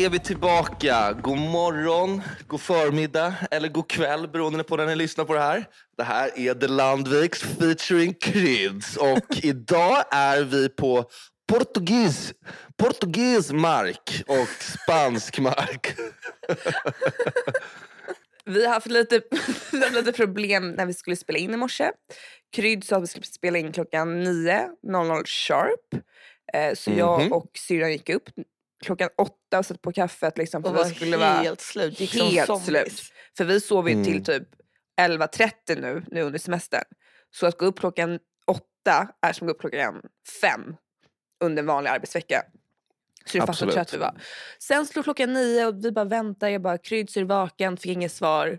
Är vi tillbaka. God morgon, god förmiddag eller god kväll beroende på när ni lyssnar på det här. Det här är The Landviks featuring Kryds och idag är vi på portugis, portugis mark och spansk mark. Vi har haft lite, problem när vi skulle spela in i morse. Krydd sa att vi skulle spela in klockan 9.00 sharp. Eh, Så jag Mhm. och syrran gick upp klockan åtta och satte på kaffet. Liksom, för Och vi var skulle helt vara slut. Gick som helt zombies. slut. För vi sov ju Mm. till typ 11.30 nu, nu under semestern. Så att gå upp klockan åtta är som att gå upp klockan fem under en vanlig arbetsvecka. Så det fattar Absolut. trött vi var. Sen slog klockan nio och vi bara väntar. Jag bara Kryds är vaken, fick inget svar.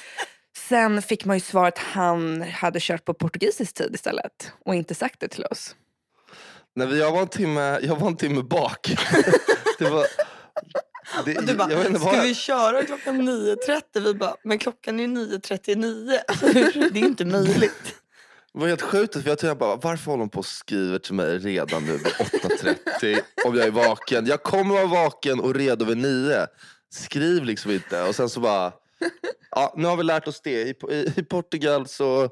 Sen fick man ju svar att han hade kört på portugisisk tid istället och inte sagt det till oss. Nej, jag, var en timme, jag var en timme bak. det var, det, Och du bara, jag inte ska vad- vi köra klockan 9.30? Vi bara, men klockan är 9.39. Alltså, det är inte möjligt. Det var helt sjukt för jag tänkte bara, varför håller de på och skriver till mig redan nu vid 8.30 om jag är vaken? Jag kommer vara vaken och redo vid 9. Skriv liksom inte. Och sen så bara, ja, nu har vi lärt oss det. I, i, i Portugal så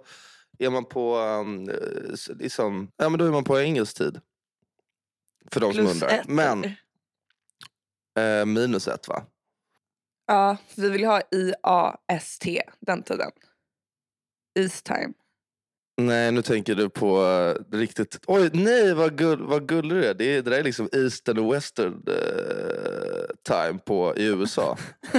är man på, um, s- liksom, ja men då är man på engelsk tid. För de som Plus undrar. ett. Men? Eh, minus ett va? Ja, vi vill ha IAST den tiden. East time. Nej, nu tänker du på uh, riktigt... Oj, nej vad, gull, vad gullig du är. Det, är- det där är liksom Eastern och Western eh, time på, i USA.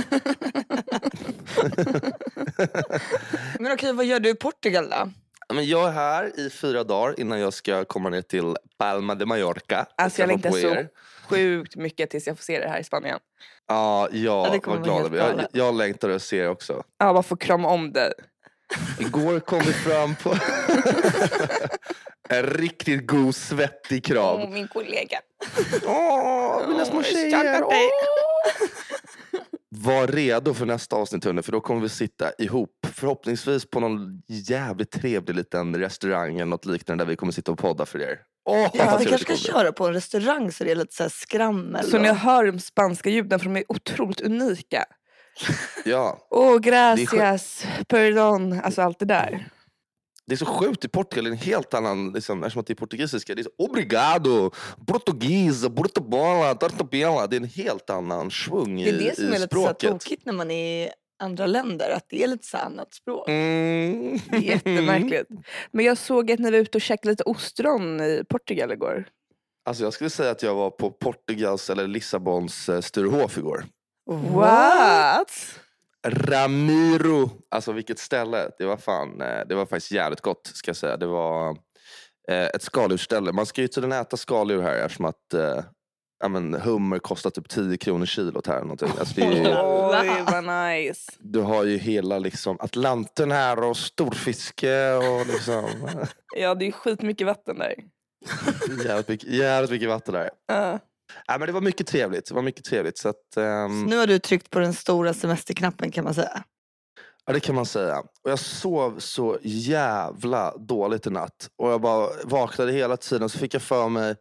Men okej, vad gör du i Portugal då? Men jag är här i fyra dagar innan jag ska komma ner till Palma de Mallorca. Alltså jag längtar så. Sjukt mycket tills jag får se det här i Spanien. Ja, Ja, ja, det vad glad jag blir. Jag, längtar att se er också. Ja, bara få krama om dig. Igår kom vi fram på en riktigt god svettig kram. Åh, min kollega. Åh, mina små tjejer! Åh. Var redo för nästa avsnitt hörni, för då kommer vi sitta ihop. Förhoppningsvis på någon jävligt trevlig liten restaurang eller något liknande där vi kommer sitta och podda för er. Vad Ja, vi kanske ska köra på en restaurang så det är lite så här skrammel. Så och- ni hör de spanska ljuden för de är otroligt unika. Ja, Oh, gracias, perdon, alltså allt det där. det är så sjukt i Portugal, det är en helt annan, liksom, eftersom att det är portugisiska. Det är så, obrigado, portugis, portobola, tortobela. Det är en helt annan svung Det är i, det som i är lite språket. tokigt när man är i andra länder, att det är lite så annat språk. Mm. Det är Jättemärkligt. Men jag såg att ni var ute och käkade lite ostron i Portugal igår. Alltså jag skulle säga att jag var på Portugals eller Lissabons eh, Sturehof igår. What? Ramiro, alltså vilket ställe. Det var fan, eh, det var faktiskt jävligt gott ska jag säga. Det var eh, ett skaldjursställe. Man ska ju tydligen äta skaldjur här eftersom att ja, men, hummer kostar typ 10 kronor kilot här. Någonting. Alltså, det är ju, Oj, vad nice. du har ju hela liksom, Atlanten här och storfiske och liksom, Ja, det är skitmycket vatten där. jävligt, mycket, jävligt mycket vatten där. Ja. Ja, men det var mycket trevligt. Det var mycket trevligt. Så att, ehm, Så nu har du tryckt på den stora semesterknappen kan man säga. Ja det kan man säga. Och jag sov så jävla dåligt i natt. Och jag bara vaknade hela tiden. Så fick jag för mig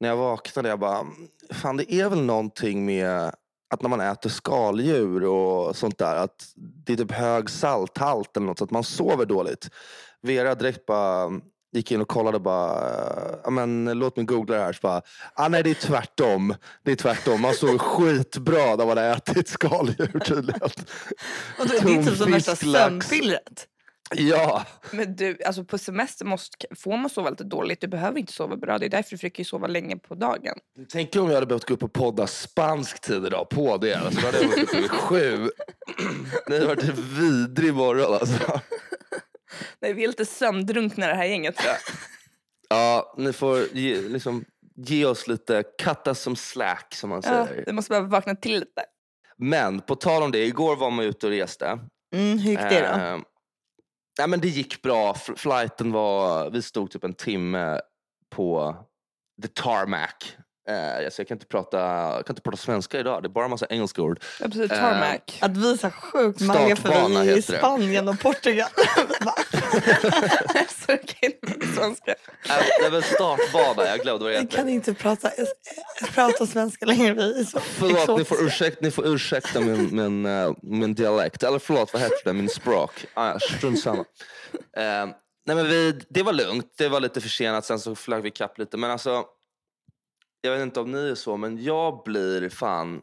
när jag vaknade. Jag bara, fan det är väl någonting med att när man äter skaldjur och sånt där. Att det är typ hög salthalt eller något. Så att man sover dåligt. Vera direkt bara gick in och kollade bara, ja men låt mig googla det här. Så bara, ah, nej det är tvärtom. Det är tvärtom. Man sover skitbra när man har ätit skaldjur tydligen. Och det, det är typ som värsta sömnpillret. Ja, Men du, alltså på semester måste, får man sova lite dåligt. Du behöver inte sova bra. Det är därför du försöker sova länge på dagen. tänk om jag hade behövt gå upp och podda spansk tid idag på det. Alltså, då hade jag varit uppe vid sju. Det hade varit en vidrig morgon alltså. Nej, vi är lite sömndrunkna det här gänget jag. Ja, ni får ge, liksom, ge oss lite, us some slack som man Ja, säger. vi måste bara vakna till lite. Men på tal om det, igår var man ute och reste. Mm, hur gick det då? Eh, nej, men det gick bra. Flighten var, vi stod typ en timme på the tarmac. Eh, så jag kan inte, prata, jag kan inte prata svenska idag. Det är bara en massa engelska ord. Ja, precis, Eh, tarmac. Att vi är så här sjukt magga för Startbana vi är i det. Spanien och Portugal. Så jag kan inte svenska. Äh, det är väl startbana, jag glömde vad det Vi heter. kan inte prata, prata svenska längre. Vi är så Förlåt, ni får, ursäkta, ni får ursäkta min, min, eh, min dialekt. Eller förlåt, vad heter det? Min språk. Ah, strunt samma. Eh, nej men vi, det var lugnt. Det var lite försenat, sen så flög vi kapp lite. Men alltså, jag vet inte om ni är så, men jag blir fan...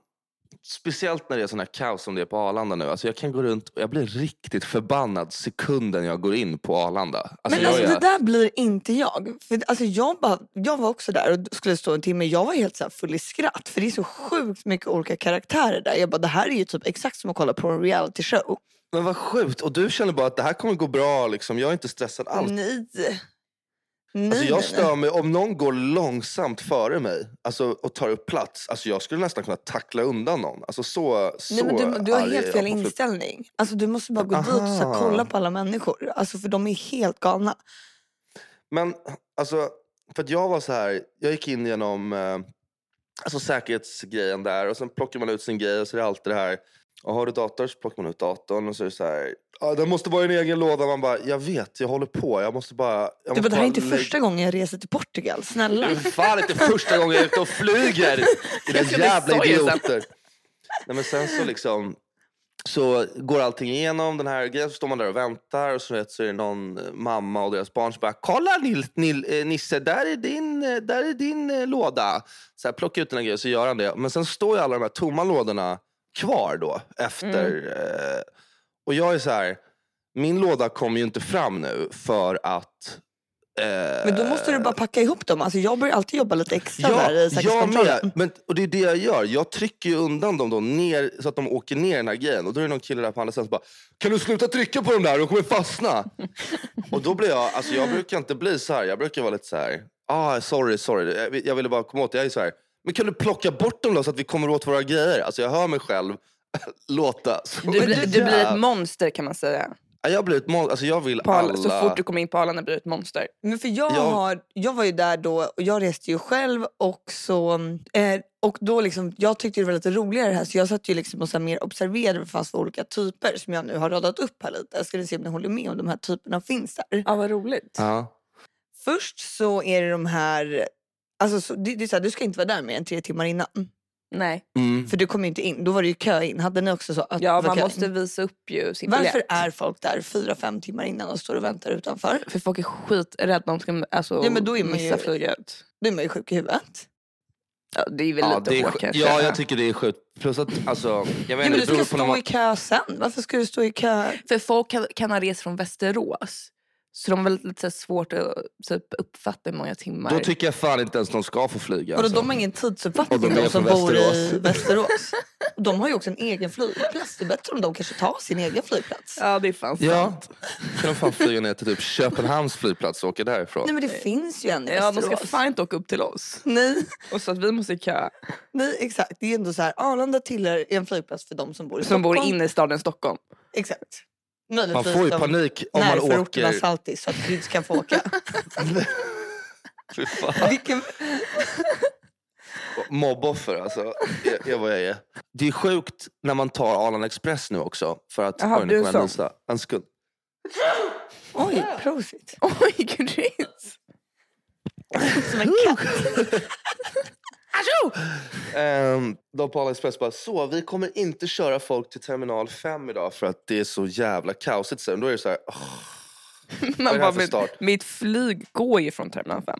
Speciellt när det är sån här kaos som det är på Arlanda nu. Alltså jag kan gå runt och jag blir riktigt förbannad sekunden jag går in på Arlanda. Alltså Men jag alltså, är, det där blir inte jag. För, alltså, jag, bara, jag var också där och skulle stå en timme. Jag var helt så full i skratt. För det är så sjukt mycket olika karaktärer där. Jag bara, det här är ju typ exakt som att kolla på en reality show. Men vad sjukt. Och du känner bara att det här kommer gå bra. Liksom. Jag är inte stressad alls. Nej. Nej, Alltså jag stör mig om någon går långsamt före mig alltså, och tar upp plats. Alltså jag skulle nästan kunna tackla undan någon. Alltså så, så Nej, men du, du har helt fel inställning. Alltså, du måste bara gå dit och så Aha. kolla på alla människor. Alltså, för de är helt galna. Men alltså, för att jag var så här, jag gick in genom eh, alltså säkerhetsgrejen där och sen plockar man ut sin grej och så är det alltid det här. Och har du dator så plockar man ut datorn och så är det så här. Ah, den måste vara i en egen låda. Man bara, jag vet, jag håller på. Jag måste bara... Jag Du måste bara, det här är inte första gången jag reser till Portugal. Snälla. Det är fan inte första gången jag är ute och flyger. Era jävla idioter. Nej, men sen så liksom så går allting igenom den här grejen, så står man där och väntar och så, vet, så är det någon mamma och deras barn som bara Kolla Nil, Nil, eh, Nisse, där är din, eh, där är din eh, låda. Så här, plocka ut den här grejen så gör han det. Men sen står ju alla de här tomma lådorna kvar då efter. Eh, och jag är så här, min låda kommer ju inte fram nu för att eh, Men då måste du bara packa ihop dem. Alltså, jag börjar alltid jobba lite extra Ja, där i säkerhetskontrollen. med. Men, och det är det jag gör. Jag trycker ju undan dem då ner, så att de åker ner den här grejen. Och då är det någon kille där på andra sidan som bara Kan du sluta trycka på dem där? De kommer fastna. och då blir jag, alltså jag brukar inte bli så här. Jag brukar vara lite så här. Ah, sorry, sorry. Jag, jag ville bara komma åt det. Jag är så här. Men kan du plocka bort dem då så att vi kommer åt våra grejer? Alltså jag hör mig själv låta så Du, blir- du blir ett monster kan man säga. Ja, Jag blir ett mon- alltså jag vill alla... alla. Så fort du kommer in på Arlanda blir du ett monster. Men för jag, Jag- har, jag var ju där då och jag reste ju själv och så eh, och då liksom, jag tyckte det var lite roligare här så jag satt ju liksom och så mer observerade vad fanns för olika typer som jag nu har radat upp här lite. Jag skulle se om ni håller med om de här typerna finns där. Ja, vad roligt. Ja. Först så är det de här, alltså så, det, det är så här, du ska inte vara där mer än tre timmar innan. Nej. Mm. För du kom ju inte in, då var det ju kö in. Hade ni också så? Att Ja, man måste in? visa upp ju sin Varför biljett. är folk där fyra, fem timmar innan och står och väntar utanför? För folk är skiträdda de ska alltså, Ja, men då är man ju- missa flyget. Då är man ju sjuk i huvudet. Ja, det är väl Ja, lite hårt kanske. ja, jag tycker det är sjukt. Plus att, alltså, jag vet Ja, men du ska stå man... i kö sen. Varför ska du stå i kö? För folk kan, kan ha rest från Västerås. Så de har väl lite så svårt att typ, uppfatta hur många timmar. Då tycker jag fan inte ens de ska få flyga. Och Alltså. de har ingen tidsuppfattning Och de de, som bor i Västerås. Västerås. Och de har ju också en egen flygplats. Det är bättre om de kanske tar sin egen flygplats. Ja, det är fan Ja, sant. kan de fan flyga ner till typ Köpenhamns flygplats och åka därifrån. Nej men det finns ju en i Ja, de ska Västerås. fan inte åka upp till oss. Nej, Och så att vi måste kö. nej, exakt. Det är ändå så här, Arlanda tillhör en flygplats för de som bor i Som bor Stockholm. inne i staden Stockholm. Exakt. Man får ju panik om man närförorterna åker... Saltis så att du inte kan få åka. Fy fan. Vilken... Mobboffer alltså. Jag är vad jag är. Det är sjukt när man tar Arlanda Express nu också. För att, Jaha, oj, nu du kommer jag som. nysa. En sekund. Oj, prosit. Oj, gris. Som en katt. Um, de på Arlanda Express bara, så vi kommer inte köra folk till terminal 5 idag för att det är så jävla kaosigt. sen." Då är det så här, är Man det bara, mitt, start? mitt flyg går ju från terminal 5.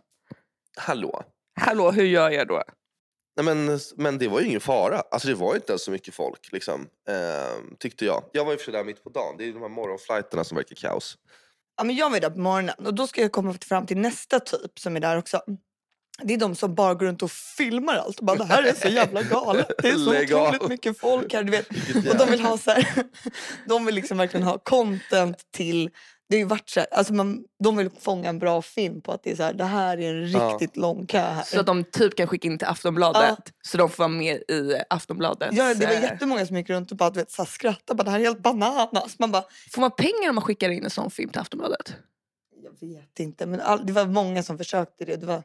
hallå? Hallå, hur gör jag då? Nej, men, men det var ju ingen fara. Alltså det var inte ens så mycket folk. Liksom, ehm, tyckte jag. Jag var ju för där mitt på dagen. Det är de här morgonflighterna som verkar kaos. Ja, men jag var ju där på morgonen och då ska jag komma fram till nästa typ som är där också. Det är de som bara går runt och filmar allt och bara det här är så jävla galet. Det är så Lägg av. otroligt mycket folk här. Du vet. Och de vill ha så här, de vill liksom verkligen ha content till det har ju varit så här, alltså man, de vill fånga en bra film på att det är så här, det här är en Ja. riktigt lång kö här. Så att de typ kan skicka in till Aftonbladet. Så de får vara med i Aftonbladet. ja, det var jättemånga som gick runt och bara du vet, så här, skrattade. Bara, det här är helt bananas. Man bara, Får man pengar om man skickar in en sån film till Aftonbladet? jag vet inte. Men all, det var många som försökte det. det var,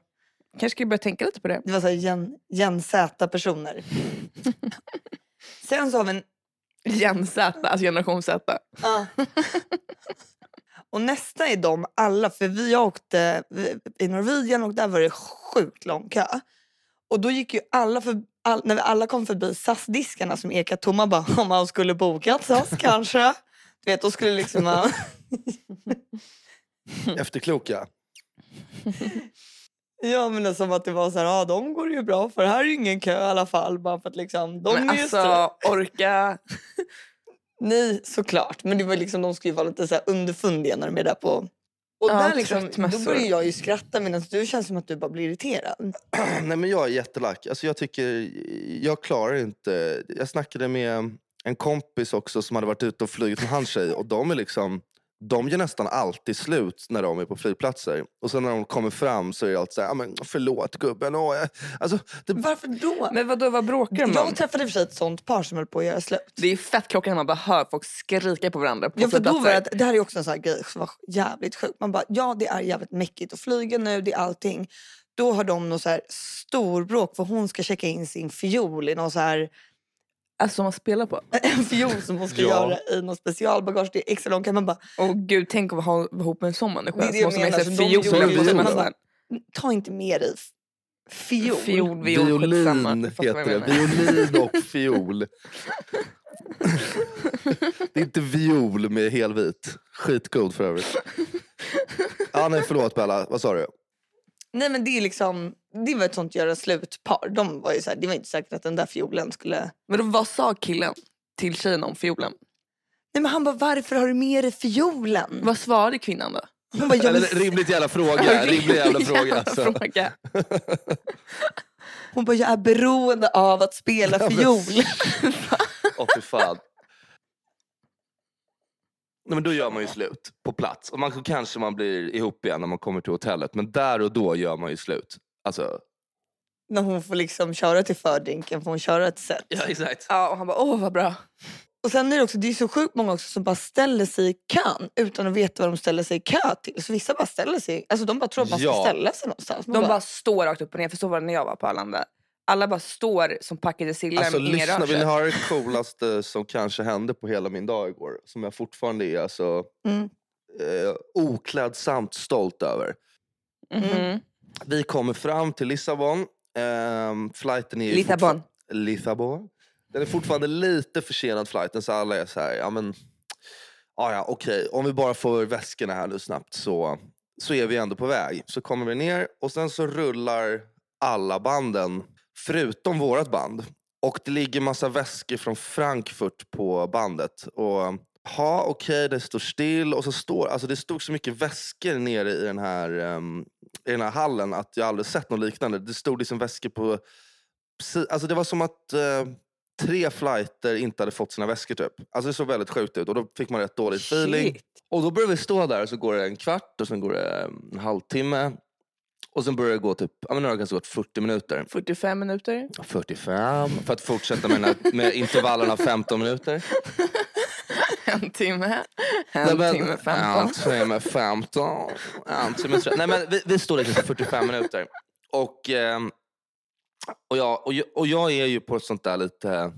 Kanske ska jag börja tänka lite på det. Det var så här Gen, Gen Z-personer. Sen så har vi en... Gen Z, alltså generation Z. Ja. och nästa är de alla, för vi åkte i Norwegian och där var det sjukt lång kö. Och då gick ju alla för, all, när vi alla kom förbi SAS-diskarna som ekade tomma bara om man skulle bokat SAS kanske. Du vet, då skulle liksom man... Efterkloka. Ja men det är som att det var så här, ja de går ju bra för här är ingen kö i alla fall. Bara för att liksom, de Men är ju alltså, orka. Nej såklart, men det var liksom, de skulle ju vara lite så här underfundiga när de är där på... Och Ja, där liksom, då börjar jag ju skratta medan du känns som att du bara blir irriterad. Nej men jag är jättelack. Alltså jag tycker, jag klarar inte. Jag snackade med en kompis också som hade varit ute och flugit med hans tjej och de är liksom de gör nästan alltid slut när de är på flygplatser. Och sen när de kommer fram så är det alltid såhär, ah, men förlåt gubben. Åh, jag... Alltså, det... Varför då? Men vadå, vad bråkar de om? jag träffade i och för sig ett sånt par som höll på att göra slut. Det är fett klockan när man bara hör folk skrika på varandra på Ja, för då var det, det här är också en sån här grej som var jävligt sjuk. Man bara, ja det är jävligt mäckigt att flyga nu, det är allting. Då har de något så här storbråk för hon ska checka in sin fiol i någon så här Alltså som man spelar på. en fiol som hon ska Ja. göra i någon specialbagage. Det är extra långt. Kan man bara, Åh gud, tänk att vara ihop med en sån människa. Det är det som jag måste med menar, sig så de fioler gjorde på ju- semestern. ta inte med dig fiol. Fiol, viol. Violin heter det. Violin och fiol. det är inte viol med helvit. Skitgod för övrigt. Ja, nej, förlåt Bella, vad sa du? Nej men det är liksom, det var ett sånt göra slut-par. De var ju så här, det var inte säkert att den där fiolen skulle... Men då, vad sa killen till tjejen om fiolen? Nej men han bara, varför har du med dig fiolen? Vad svarade kvinnan då? Hon bara, jag Eller, rimligt jävla fråga. Rimlig jävla fråga. Alltså. Hon bara, jag är beroende av att spela fiol. Åh fy fan. Nej, men då gör man ju slut på plats. Och man, kanske man blir ihop igen när man kommer till hotellet. Men där och då gör man ju slut. Alltså, När hon får liksom köra till fördrinken får hon köra ett set. ja exakt. Ja, och han bara åh vad bra. Och sen är det också, det är så sjukt många också som bara ställer sig i kön utan att veta vad de ställer sig i kö till. Så vissa bara ställer sig, alltså de bara tror att man ska Ja. ställa sig någonstans. Man De bara står rakt upp och ner, för så var det när jag var på Arlanda. Alla bara står som packade sillar, Alltså lyssna, rör vill ni höra det coolaste som kanske hände på hela min dag igår? Som jag fortfarande är alltså, Mm. eh, oklädsamt stolt över. Mhm. Vi kommer fram till Lissabon. Ehm, flighten är ju Lissabon. Lissabon. Den är fortfarande lite försenad flighten så alla är så här, ja men, ja okej, om vi bara får väskorna här nu snabbt så, så är vi ändå på väg. Så kommer vi ner och sen så rullar alla banden förutom vårat band. Och det ligger massa väskor från Frankfurt på bandet. Och ha okej, det står still och så står, alltså det stod så mycket väskor nere i den här ehm, i den här hallen att jag aldrig sett något liknande. Det stod liksom väskor på... Alltså det var som att eh, tre flighter inte hade fått sina väskor typ. Alltså det såg väldigt sjukt ut och då fick man rätt dålig feeling. Shit. Och då börjar vi stå där och så går det en kvart och sen går det en halvtimme. Och sen börjar det gå typ, ja men nu har det kanske gått 40 minuter. 45 minuter. 45 för att fortsätta med, här, med intervallerna 15 minuter. En timme. En Nej, men- timme 15. En timme 15. En timme 30. Nej, men vi, vi står där i 45 minuter. Och, ehm, och, jag, och, jag, och jag är ju på ett sånt där lite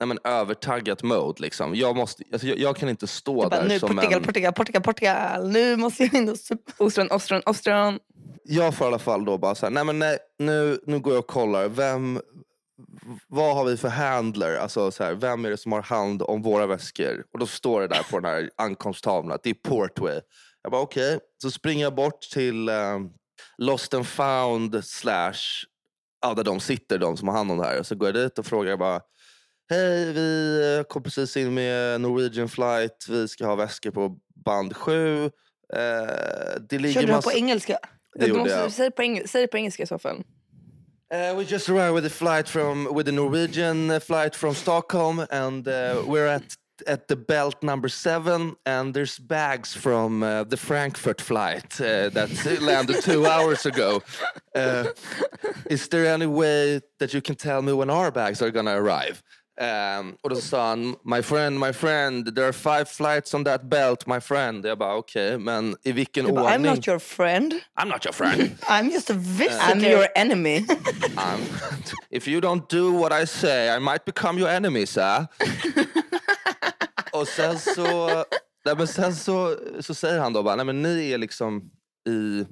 nej, men, övertaggat mode. Liksom. Jag, måste, alltså, jag, jag kan inte stå Jag bara, där nu som Portugal, en... Portugal, Portugal, Portugal. Nu måste jag in och. Ostron, ostron, ostron. Jag får i alla fall då bara så här, nej men nej, nu, nu går jag och kollar. Vem, vad har vi för handler? Alltså så här, vem är det som har hand om våra väskor? Och då står det där på den här ankomsttavlan att det är Portway. Jag bara okej, så springer jag bort till eh, Lost and found slash, ja, där de sitter, de som har hand om det här. Så går jag dit och frågar bara Hej, vi eh, kom precis in med Norwegian flight. Vi ska ha väskor på band 7. Eh, det ligger Körde du massa... på engelska? Det gjorde måste, jag. säg, på engel, säg det på engelska i så fall. Uh, we just arrived with a flight from with a Norwegian uh, flight from Stockholm, and uh, we're at at the belt number seven, and there's bags from uh, the Frankfurt flight uh, that landed two hours ago. Uh, is there any way that you can tell me when our bags are gonna arrive? Ehm, och då sa han, my friend, my friend, there are five flights on that belt, my friend. Jag bara, okej, men i vilken bara, I'm ordning? not your friend. I'm not your friend. I'm just a visitor. I'm your enemy. I'm, if you don't do what I say I might become your enemy, sir. och sen så, nej, men sen så, så säger han då bara, nej men ni är liksom i,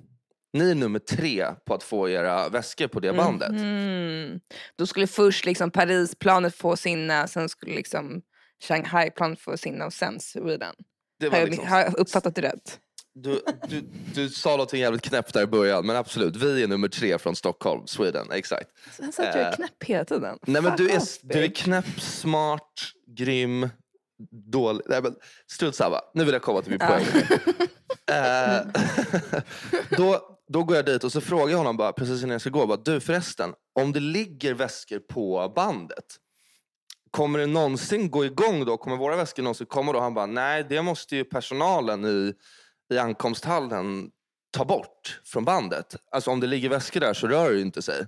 ni är nummer tre på att få era väskor på det bandet. Mm. Då skulle först liksom Parisplanet få sina, sen skulle liksom Shanghai-planet få sina och sen Sweden. Det Har var jag, liksom, har jag uppfattat det rätt? du, du, du sa någonting jävligt knäppt där i början, men absolut, vi är nummer tre från Stockholm, Sweden, exakt. Sen satt jag Eh, är knäpp hela tiden. Nej men du är, du är knäpp, smart, grym, dålig. Nej men strunt samma. Nu vill jag komma till min Ja. poäng. Eh, då, då går jag dit och så frågar jag honom bara precis innan jag ska gå. Bara, du förresten, om det ligger väskor på bandet. Kommer det någonsin gå igång då? Kommer våra väskor någonsin komma då? Han bara, nej det måste ju personalen i, i ankomsthallen ta bort från bandet. Alltså om det ligger väskor där så rör det ju inte sig.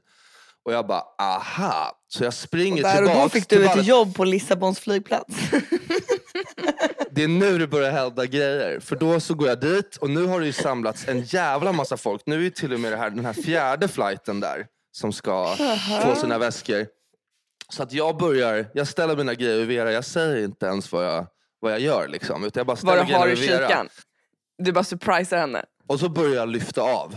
Och jag bara, aha. Så jag springer Där och då fick du ett jobb på Lissabons flygplats. Det är nu det börjar hända grejer. För då så går jag dit och nu har det ju samlats en jävla massa folk. Nu är ju till och med det här, den här fjärde flighten där som ska få sina väskor. Så att jag börjar, jag ställer mina grejer vid Vera. Jag säger inte ens vad jag, vad jag gör. Liksom, utan jag bara ställer Vad du har i kikan. Du bara surprisar henne. Och så börjar jag lyfta av.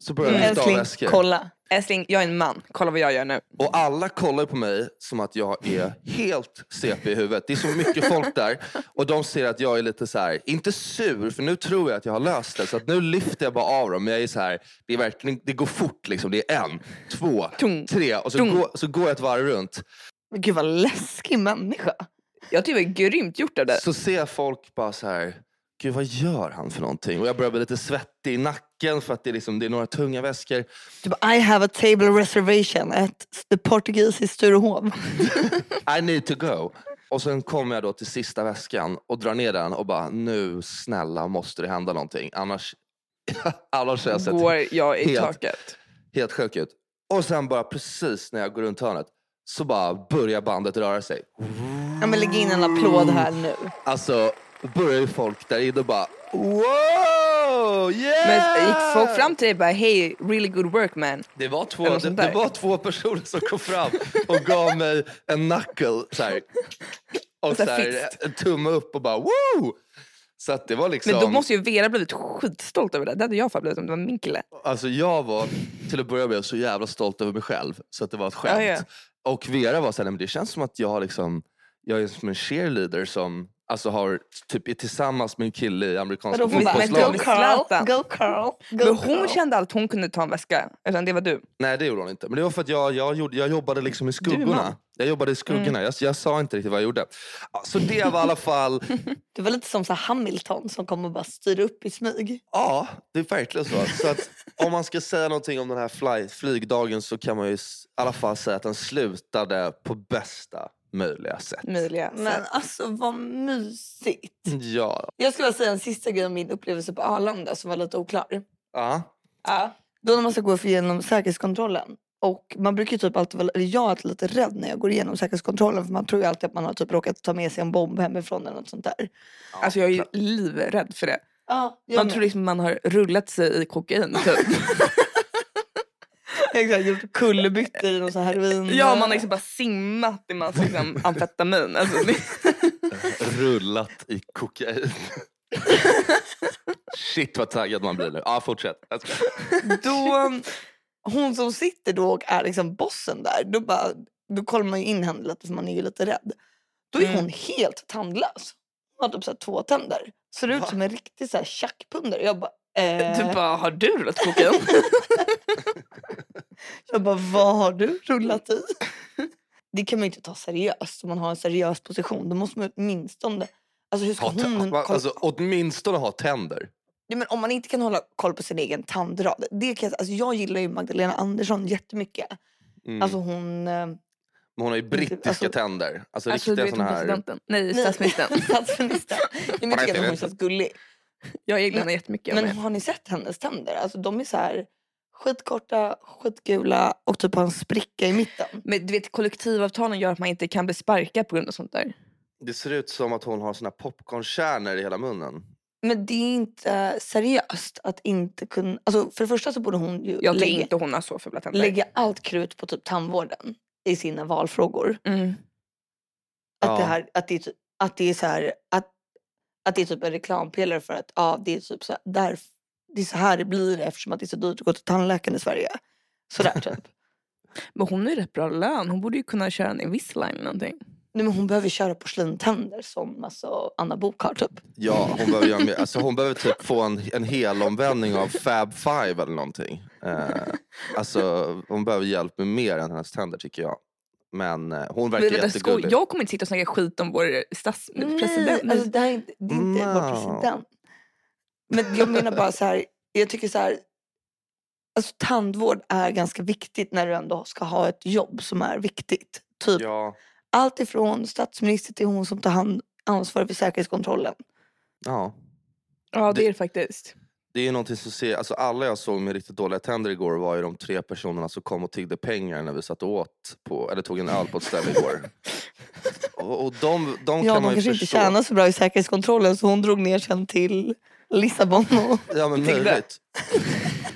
Så börjar jag Mm. Älskling, väskor. kolla. Älskling, jag är en man. Kolla vad jag gör nu. Och alla kollar på mig som att jag är helt CP i huvudet. Det är så mycket folk där. Och de ser att jag är lite så här, inte sur, för nu tror jag att jag har löst det. Så att nu lyfter jag bara av dem. Men jag är så här, det, är verkligen, det går fort liksom. Det är en, två, Tung. tre. Och så, Tung. går, så går jag ett varv runt. Men Gud vad läskig människa. Jag tycker det var grymt gjort av dig. Så ser folk bara så här, gud vad gör han för någonting? Och jag börjar bli lite svettig i nacken för att det är, liksom, det är några tunga väskor. Bara, I have a table reservation at the portugisisk Sturehof. I need to go. Och sen kommer jag då till sista väskan och drar ner den och bara, nu snälla måste det hända någonting. Annars, annars har jag sett Går jag i helt- taket. helt sjuk ut. Och sen bara precis när jag går runt hörnet så bara börjar bandet röra sig. Ja, men lägg in en applåd här nu. Alltså, då börjar ju folk där inne bara wow, yeah! Men gick folk fram till dig och bara hey, really good work man? Det var, två, det, det var två personer som kom fram och gav mig en knuckle så här. Och Så så här en tumme upp och bara woo! Så att det var liksom... Men då måste ju Vera blivit skitstolt över det. Det hade jag fan blivit om det var min kille. Alltså jag var till att börja med så jävla stolt över mig själv så att det var ett skämt. Ja, ja. Och Vera var såhär, "Nej, men det känns som att jag har liksom, jag är som en cheerleader som alltså har typ är tillsammans med en kille i amerikanska men fotbollslaget. go Carl, go Carl, go Men hon Carl. kände att hon kunde ta en väska. Utan det var du. Nej det gjorde hon inte. Men det var för att jag, jag, gjorde, jag jobbade liksom i skuggorna. Jag jobbade i skuggorna. Jag, jag sa inte riktigt vad jag gjorde. Så det var i alla fall, Det var lite som så Hamilton som kom och bara styrde upp i smyg. ja det är verkligen så. så att, om man ska säga någonting om den här fly, flygdagen så kan man ju i alla fall säga att den slutade på bästa möjliga sätt. Möjliga. Men sätt. alltså vad mysigt. Ja. Jag skulle vilja säga en sista grej om min upplevelse på Arlanda som var lite oklar. ja. Ja. Då när man ska gå igenom säkerhetskontrollen. Och man brukar ju typ alltid vara, eller jag är alltid lite rädd när jag går igenom säkerhetskontrollen för man tror ju alltid att man har typ råkat ta med sig en bomb hemifrån eller något sånt där. Alltså jag är ju livrädd för det. Ja, Man med. tror liksom man har rullat sig i kokain typ. Exakt, gjort kullerbyttor i någon här heroin. ja man har liksom bara simmat i massa liksom, amfetamin. Alltså, det- Rullat i kokain. Shit vad taggad man blir nu. Ja, fortsätt. Då, hon som sitter då och är liksom bossen där, då, bara, då kollar man ju in henne lite för man är ju lite rädd. Då är Mm. hon helt tandlös. Hon har typ så här två tänder. Ser ut Va? som en riktig så här tjackpundare. Jag bara, eh, Du bara, har du rullat kokain? jag bara, vad har du rullat i? Det kan man ju inte ta seriöst om man har en seriös position. Då måste man åtminstone... Alltså hur ska Ha, hon... alltså, åtminstone ha tänder. Nej, men om man inte kan hålla koll på sin egen tandrad. Det kan, jag- alltså jag gillar ju Magdalena Andersson jättemycket. Mm. Alltså hon... eh, Men hon har ju brittiska alltså- tänder. Alltså, Alltså riktiga om här... Nej, Nej. statsministern. Statsministern. Nej, men jag tycker att hon känns gullig. Jag gillar henne jättemycket. Men med. har ni sett hennes tänder? Alltså de är så här skitkorta, skitgula och typ har en spricka i mitten. Men du vet kollektivavtalen gör att man inte kan bli sparkad på grund av sånt där. Det ser ut som att hon har såna popcornkärnor i hela munnen. Men det är inte seriöst att inte kunna... Alltså för det första så borde hon ju Jag lägga, inte hon har så fula tänder. lägga allt krut på typ tandvården i sina valfrågor. Mm. Att, Ja. det, här, att, det, att det är så här... Att, att det är typ en reklampelare för att ja, det är typ så här, där, det är så här det blir eftersom att det är så dyrt att gå till tandläkaren i Sverige. Sådär typ. Men hon har ju rätt bra lön. Hon borde ju kunna köra en Invisalign eller någonting. Nej, men hon behöver köra porslintänder som alltså, Anna Bok har typ. Ja, hon behöver, göra mer, alltså hon behöver typ få en, en hel omvändning av Fab Five eller någonting. Eh, alltså, hon behöver hjälp med mer än hennes tänder tycker jag. Men eh, hon verkar Men jättegullig. jag kommer inte sitta och snacka skit om vår statspresident. Nej, alltså, det här är inte, det är inte No. vår president. Men jag menar bara så här, jag tycker så här, alltså tandvård är ganska viktigt när du ändå ska ha ett jobb som är viktigt. Typ Ja, allt ifrån statsminister till hon som tar hand ansvar för säkerhetskontrollen. ja. ja det det- är det faktiskt. Det är någonting som ser, alltså alla jag såg med riktigt dåliga tänder igår var ju de tre personerna som kom och tiggde pengar när vi satt och åt på, eller tog en öl på ett ställe igår. och, och de, de Ja, kan man ju kanske inte förstå. tjänar så bra i säkerhetskontrollen så hon drog ner sen till Lissabon. Och, Ja men Tiggde. möjligt.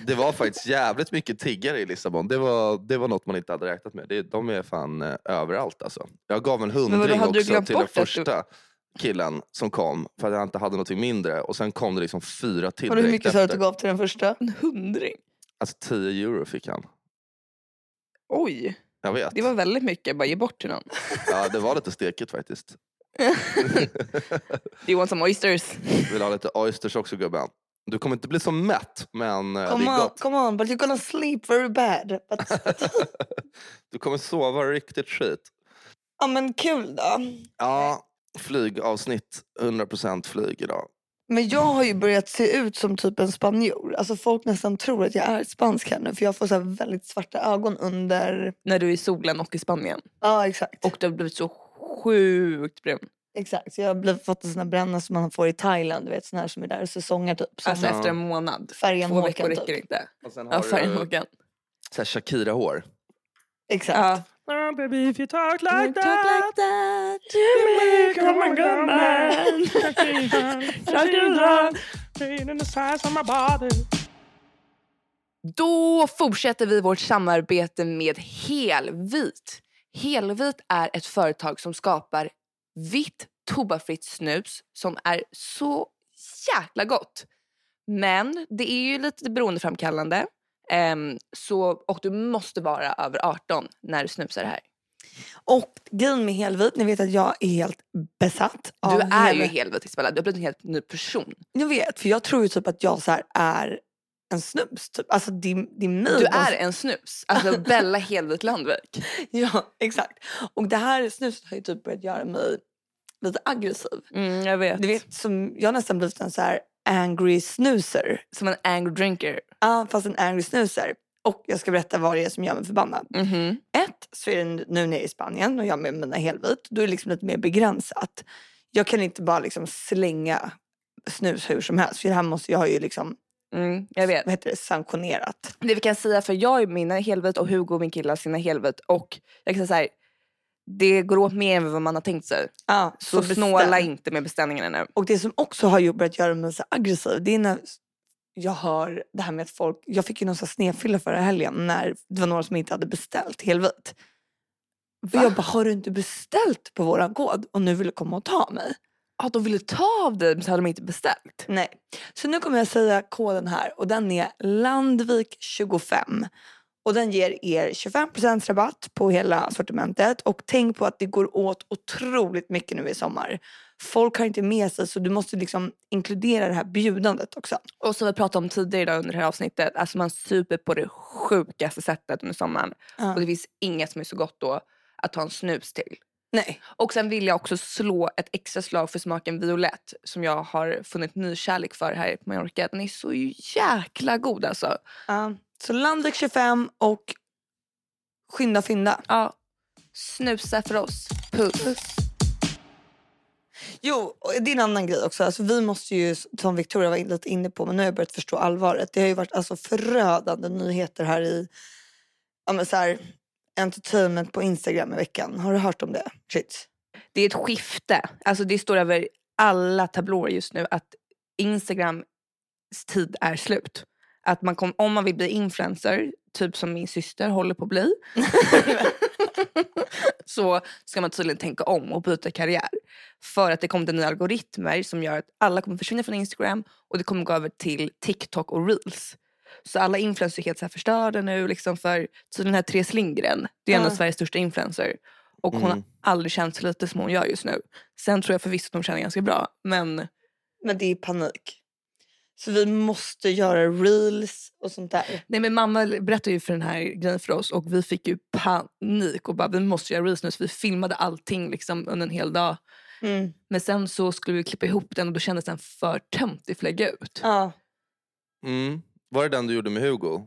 Det var faktiskt jävligt mycket tiggare i Lissabon. Det var, det var något man inte hade räknat med. Det, de är fan eh, överallt alltså. Jag gav en vadå, hundring hade du också glömt till den bort att du- första killen som kom för att jag inte hade någonting mindre. Och sen kom det liksom fyra till och hur direkt mycket sa du att efter. du gav till den första? En hundring. Alltså 10 euro fick han. Oj, Jag vet. det var väldigt mycket. Bara ge bort till någon. Ja, det var lite stekigt faktiskt. Do you want some oysters? Vill ha lite oysters också gubben. Du kommer inte bli så mätt men eh, det Come är on, gott. come on, but you're gonna sleep very bad. But, Du kommer sova riktigt skit. ja men kul då. Ja, flygavsnitt. 100% flyg idag. Men jag har ju börjat se ut som typ en spanjor. Alltså folk nästan tror att jag är spansk här nu för jag får så här väldigt svarta ögon under... När du är i solen och i Spanien. Ja exakt. Och du har blivit så sjukt brun. exakt. Så jag har fått en sån här bränna som man får i Thailand. Du vet sån här som är där i säsonger typ. Som Alltså Ja. efter en månad. färgen Två veckor Håkan räcker typ. inte. Och sen Ja, har färgen du så Shakira-hår. Exakt. Ja. Oh, baby, if you talk Talk like that like that. you make a Come on, good man. Shakira. Pain in the size of my body. Då fortsätter vi vårt samarbete med Helvit. Helvit är ett företag som skapar vitt tobaksfritt snus som är så jäkla gott. Men det är ju lite beroendeframkallande. Ehm, så, och du måste vara över 18 när du snusar det här. Och grejen med helvit, ni vet att jag är helt besatt av Du är ju helvit. Isabella, du har blivit en helt ny person. Jag vet, för jag tror ju typ att jag så är en snus. Typ. Alltså är mig. Du är en snus. Alltså Bella Helvit Landvik. Ja, exakt. Och det här snuset har ju typ börjat göra mig lite aggressiv. Mm, jag vet. Du vet, som, jag har nästan blivit en så här angry snuser. Som en angry drinker. Ja, fast en angry snuser. Och jag ska berätta vad det är som gör mig förbannad. Mhm. Ett, så är det nu nere i Spanien och jag med mina helvit. Då är det liksom lite mer begränsat. Jag kan inte bara liksom slänga snus hur som helst. För det här måste jag har ju liksom, Mm, jag vet. vad heter det, sanktionerat. Det vi kan säga, för jag är mina helvit och Hugo min kille har sina helvit. Och jag kan säga så här, det går åt mer än vad man har tänkt sig. Ja, Så, bestäm. snåla inte med beställningarna nu. Och det som också har gjort börjat göra mig så aggressiv, det är när jag hör det här med att folk, jag fick ju någon snedfylla förra helgen när det var några som inte hade beställt helvit. Och jag bara, har du inte beställt på våran kod och nu vill du komma och ta mig? Ja, de ville ta av dig men så hade de inte beställt. Nej. Så nu kommer jag säga koden här och den är Landvik25. Och den ger er 25% rabatt på hela sortimentet. Och tänk på att det går åt otroligt mycket nu i sommar. Folk har inte med sig så du måste liksom inkludera det här bjudandet också. Och som vi pratade om tidigare idag under det här avsnittet, alltså man super på det sjukaste sättet under sommaren. Ja. Och det finns inget som är så gott då att ta en snus till. Nej. Och sen vill jag också slå ett extra slag för smaken violett som jag har funnit ny kärlek för här på Mallorca. Den är så jäkla god alltså. Ja. Så Landvik 25 och skynda fynda. Ja. Snusa för oss. Puss. Jo, och det är en annan grej också. Alltså, vi måste ju, som Victoria var lite inne på, men nu har jag börjat förstå allvaret. Det har ju varit alltså, förödande nyheter här i ja, men så här, entertainment på Instagram i veckan. Har du hört om det? Shit. Det är ett skifte. Alltså det står över alla tablåer just nu att Instagrams tid är slut. Att man kom, om man vill bli influencer, typ som min syster håller på att bli, så ska man tydligen tänka om och byta karriär. För att det kommer nya algoritmer som gör att alla kommer försvinna från Instagram och det kommer gå över till TikTok och Reels. Så alla influencers är helt så här förstörda nu. Liksom för tydligen här Therese Lindgren, det är en av. Sveriges största influencer. Och hon har Mm. aldrig känt så lite som hon gör just nu. Sen tror jag förvisso att hon känner ganska bra. Men Men det är panik. Så vi måste göra reels och sånt där. Nej men mamma berättade ju för den här grejen för oss och vi fick ju panik och bara vi måste göra reels nu så vi filmade allting liksom under en hel dag. Mm. Men sen så skulle vi klippa ihop den och då kändes den för töntig för att lägga ut. Ja. Mm. Var det den du gjorde med Hugo?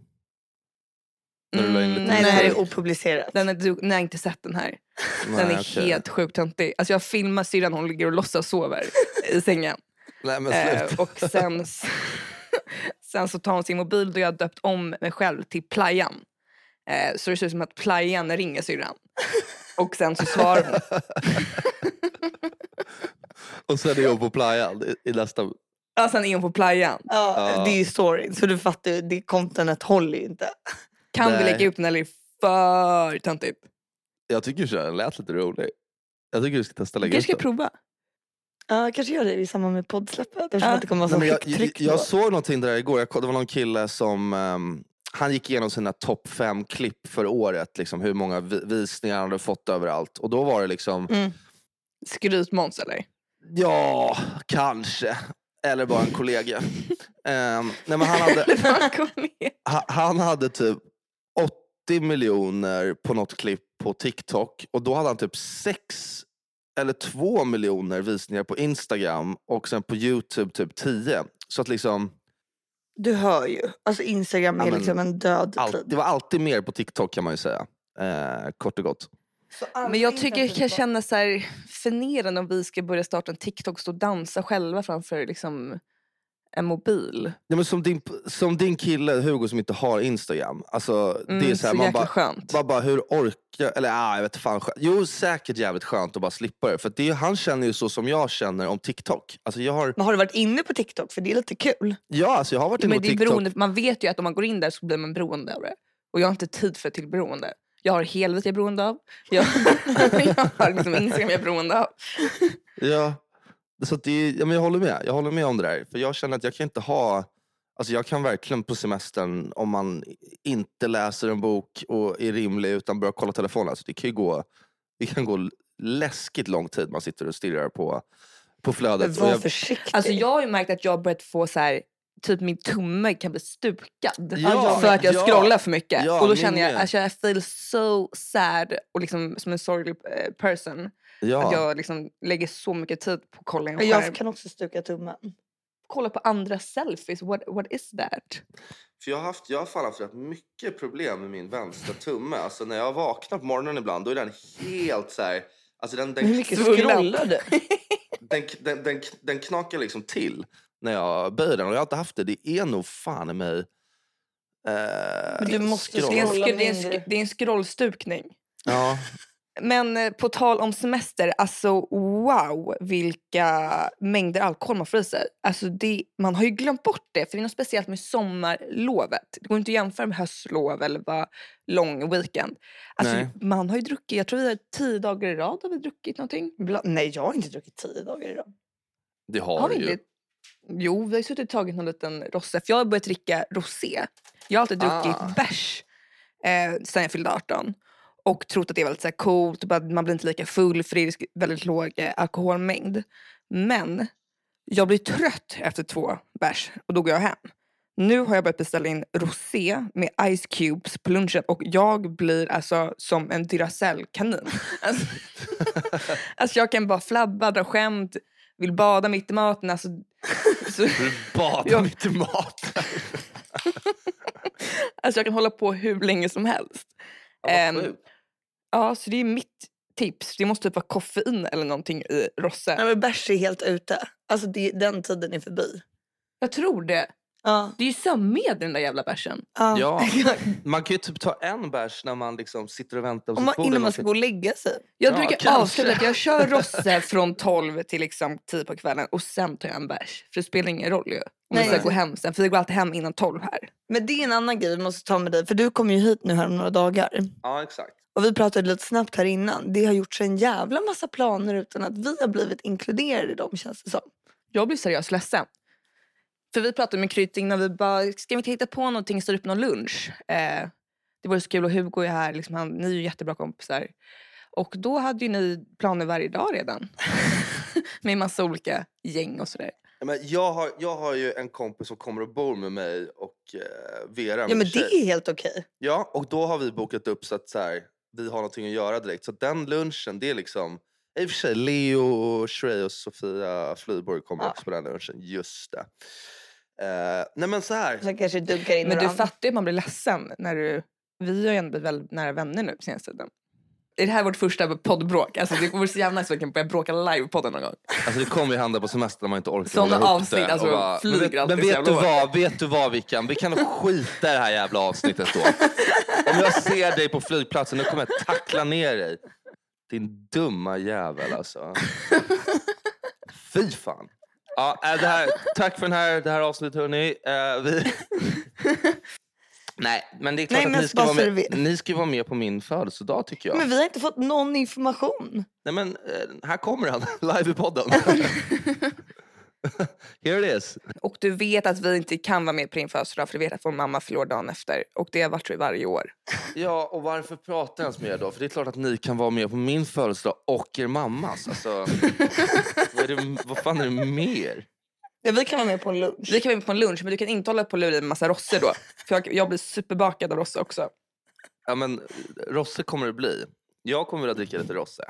Mm, Nej, det här är opublicerat. Den är, du, nej, jag har inte sett den här. Den Nej, är okej. helt sjukt töntig. Alltså jag filmar syrran hon ligger och låtsas sover i sängen. Nej men Eh, sluta. och sen, sen så tar hon sin mobil och jag har döpt om mig själv till Playan. Eh, så det ser ut som att Playan ringer syrran. Och sen så svarar hon. Och sen är jag på playan i, i nästa... Ja, sen är hon på Playan. Ja, Ja. Det är ju storyn, så du fattar ju, det contentet håller ju inte. Kan vi Nej. lägga ut den eller är det för töntigt? Jag tycker så den lät lite rolig. Jag tycker du ska testa Vi lägga kanske ut ska den. prova. Ja, kanske gör det i samband med poddsläppet Ja. att det kommer vara Nej, jag, jag, jag såg någonting där igår. Jag, det var någon kille som ehm, han gick igenom sina topp fem klipp för året. Liksom, hur många vi, visningar han hade fått överallt. Och då var det liksom, Mm. Skrytmåns eller? ja, kanske. Eller bara en kollega. Ehm, nej, men han, hade, ha- han hade typ 80 miljoner på något klipp på TikTok. Och då hade han typ 6 eller 2 miljoner visningar på Instagram. Och sen på Youtube typ 10. Så att liksom... Du hör ju. Alltså Instagram är Ja, men liksom en död Allt, tid. det var alltid mer på TikTok kan man ju säga. Eh, kort och gott. Men jag tycker det kan kännas så här förnedrande om vi ska börja starta en TikTok och stå och dansa själva framför liksom en mobil. Ja, men som, din, som din kille Hugo som inte har Instagram. Alltså, Mm, det är så här, så man bara, skönt. bara, bara hur orkar... Eller ah, jag vet fan. skönt. Jo, säkert jävligt skönt att bara slippa det. För det han känner ju så som jag känner om TikTok. Alltså, jag har, Men har du varit inne på TikTok? För det är lite kul. ja, alltså, jag har varit inne Men på det TikTok. beroende, man vet ju att om man går in där så blir man beroende av det. Och jag har inte tid för ett till beroende. Jag har helvete jag är beroende av. Jag, jag har liksom Instagram jag är beroende av. Ja, så att det ja, men jag håller med. Jag håller med om det där. För jag känner att jag kan inte ha... Alltså jag kan verkligen på semestern, om man inte läser en bok och är rimlig utan börjar kolla telefonen. Alltså det kan ju gå, det kan gå läskigt lång tid man sitter och stirrar på, på Men flödet. Och var jag, försiktig. Alltså jag har ju märkt att jag har börjat få så här, typ min tumme kan bli stukad. Ja, för att jag ja. scrollar för mycket. Ja, och då känner jag att jag feel so sad och liksom som en sorglig eh, person. Att ja. jag liksom lägger så mycket tid på att kolla en Men skärm. jag kan också stuka tummen. Kolla på andra selfies, what, what is that? För jag har, haft, jag har fan haft rätt mycket problem med min vänstra tumme. Alltså när jag vaknar på morgonen ibland då är den helt så här... Alltså den, den, Hur mycket scrollar du? den, den, den, den knakar liksom till när jag böjer den. Och jag har inte haft det. Det är nog fan i mig... Eh, du måste Det är, en, scrolla sk- det, är en, sk- det är en scrollstukning. Ja, Men eh, på tal om semester, alltså wow vilka mängder alkohol man får i sig. Alltså det, man har ju glömt bort det, för det är något speciellt med sommarlovet. Det går inte att jämföra med höstlov eller bara lång weekend. Alltså, Nej. man har ju druckit, jag tror vi har tio dagar i rad har vi druckit någonting. Bla- Nej, jag har inte druckit tio dagar idag. det har, Har vi ju. inte? Jo, vi har suttit och tagit någon liten rosé. För jag har börjat dricka rosé. Jag har alltid druckit Ah. bärs eh, sen jag fyllde 18. Och trott att det var lite så här coolt, man blir inte lika full för det är väldigt låg eh, alkoholmängd. Men jag blir trött efter två bärs och då går jag hem. Nu har jag börjat beställa in rosé med ice cubes på lunchen och jag blir alltså som en Duracell-kanin. Alltså, alltså jag kan bara flabba, dra skämt, vill bada mitt i maten. Alltså, så, Du badar Ja. mitt i maten. alltså jag kan hålla på hur länge som helst. Sjukt. Ja, så det är mitt tips. Det måste typ vara koffein eller någonting i rosse. Nej, men bärs är helt ute. Alltså det, den tiden är förbi. Jag tror det. Ja. Det är ju sömnmedel den där jävla bärsen. Ja. Ja. Man kan ju typ ta en bärs när man liksom sitter och väntar Om sitt man, innan man ska gå och lägga sig. Jag Ja, brukar avsluta att jag kör rosse från 12 till liksom 10 på kvällen och sen tar jag en bärs. För det spelar ingen roll ju. Om Nej. jag ska gå hem sen. För jag går alltid hem innan 12 här. Men det är en annan grej vi måste ta med dig. För du kommer ju hit nu här om några dagar. Ja, exakt. Och vi pratade lite snabbt här innan. Det har gjorts en jävla massa planer utan att vi har blivit inkluderade i dem känns det som. Jag blir seriöst ledsen. För vi pratade med Kryt innan vi bara, ska vi inte hitta på någonting, styra upp någon lunch? Eh, det vore så kul och Hugo är här, liksom, han, ni är ju jättebra kompisar. Och då hade ju ni planer varje dag redan. med massa olika gäng och sådär. Ja, Men jag, har, jag har ju en kompis som kommer och bor med mig och eh, Vera, Ja men tjej. det är helt okej. Ja, och då har vi bokat upp så att så här, vi har någonting att göra direkt. Så den lunchen, det är liksom... I och för sig, Leo, Shrey och Sofia Flyborg kommer Ja. också på den lunchen. Just det. Eh, nej men så här. Så kanske dunkar in Men du fattar ju att man blir ledsen när du... Vi har ju ändå blivit väldigt nära vänner nu på senaste tiden. Är det här vårt första poddbråk? Alltså det vore så jävla nice om vi kan börja bråka live podden någon gång. Alltså det kommer ju hända på semestern när man inte orkar ihop avsnitt, det. alltså, bara, flyger men men vet du vad, vet du vad vi kan? Vi kan skita i det här jävla avsnittet då. Om jag ser dig på flygplatsen, då kommer jag tackla ner dig. Din dumma jävel alltså. Fy fan. Ja, äh, det här, tack för den här, det här avsnittet hörni. Eh, vi... Nej, men det är klart Nej, att ni ska, vara med, ni ska vara med på min födelsedag tycker jag. Men vi har inte fått någon information. Nej men, eh, här kommer han, live i podden. Here it is. Du vet att vi inte kan vara med på din födelsedag för du vet att vår mamma förlorar dagen efter. Och det har varit så varje år. Ja, och varför pratar jag ens med er då? För det är klart att ni kan vara med på min födelsedag och er mammas. Alltså, vad, är det, vad fan är det mer? Ja, vi kan vara med på en lunch. Vi kan vara med på en lunch men du kan inte hålla på och lura i en massa rosse då. För jag, jag blir superbakad av rosse också. Ja, men Rosse kommer det bli. Jag kommer vilja dricka lite Rosse.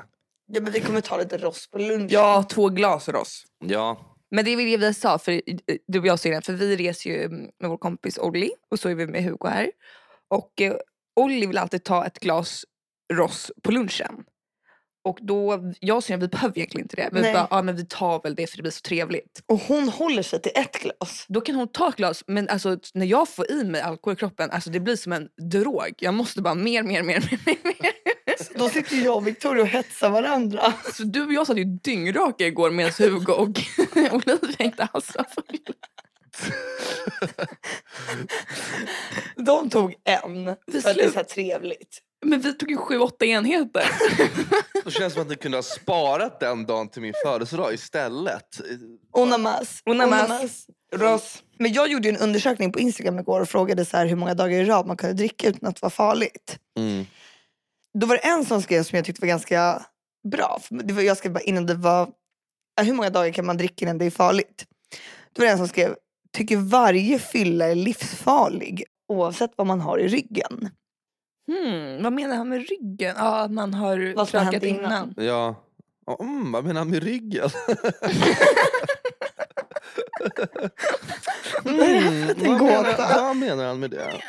Ja, men vi kommer ta lite ross på lunch. Ja, två glas ross. Ja, Men det är det vi sa, för eh, du och jag sa innan, för vi reser ju med vår kompis Olli och så är vi med Hugo här. Och eh, Olli vill alltid ta ett glas ross på lunchen. Och då, jag och Syrran, vi behöver egentligen inte det. Vi Nej. bara, ja men vi tar väl det för det blir så trevligt. Och hon håller sig till ett glas. Då kan hon ta ett glas, men alltså, när jag får i mig alkohol i kroppen, alltså, det blir som en drog. Jag måste bara mer, mer, mer, mer, mer. Då sitter jag och Victoria och hetsar varandra. Så du och jag satt ju dyngraka igår medan Hugo och Olivia inte alls var fulla. De tog en. För att det är så här trevligt. Men vi tog ju sju, åtta enheter. då känns det som att ni kunde ha sparat den dagen till min födelsedag istället. Onamas. Onamas. Ross. Men jag gjorde ju en undersökning på Instagram igår och frågade så här hur många dagar i rad man kunde dricka utan att vara farligt. Mm. Då var det en som skrev som jag tyckte var ganska bra. Det var, jag skrev bara innan det var, hur många dagar kan man dricka innan det är farligt? Då var det en som skrev, tycker varje fylla är livsfarlig oavsett vad man har i ryggen. Hmm, vad menar han med ryggen? Ja, att man har Vad krökat hänt innan. innan. Ja. Mm, vad menar han med ryggen? Mm, vad, menar, vad menar han med det?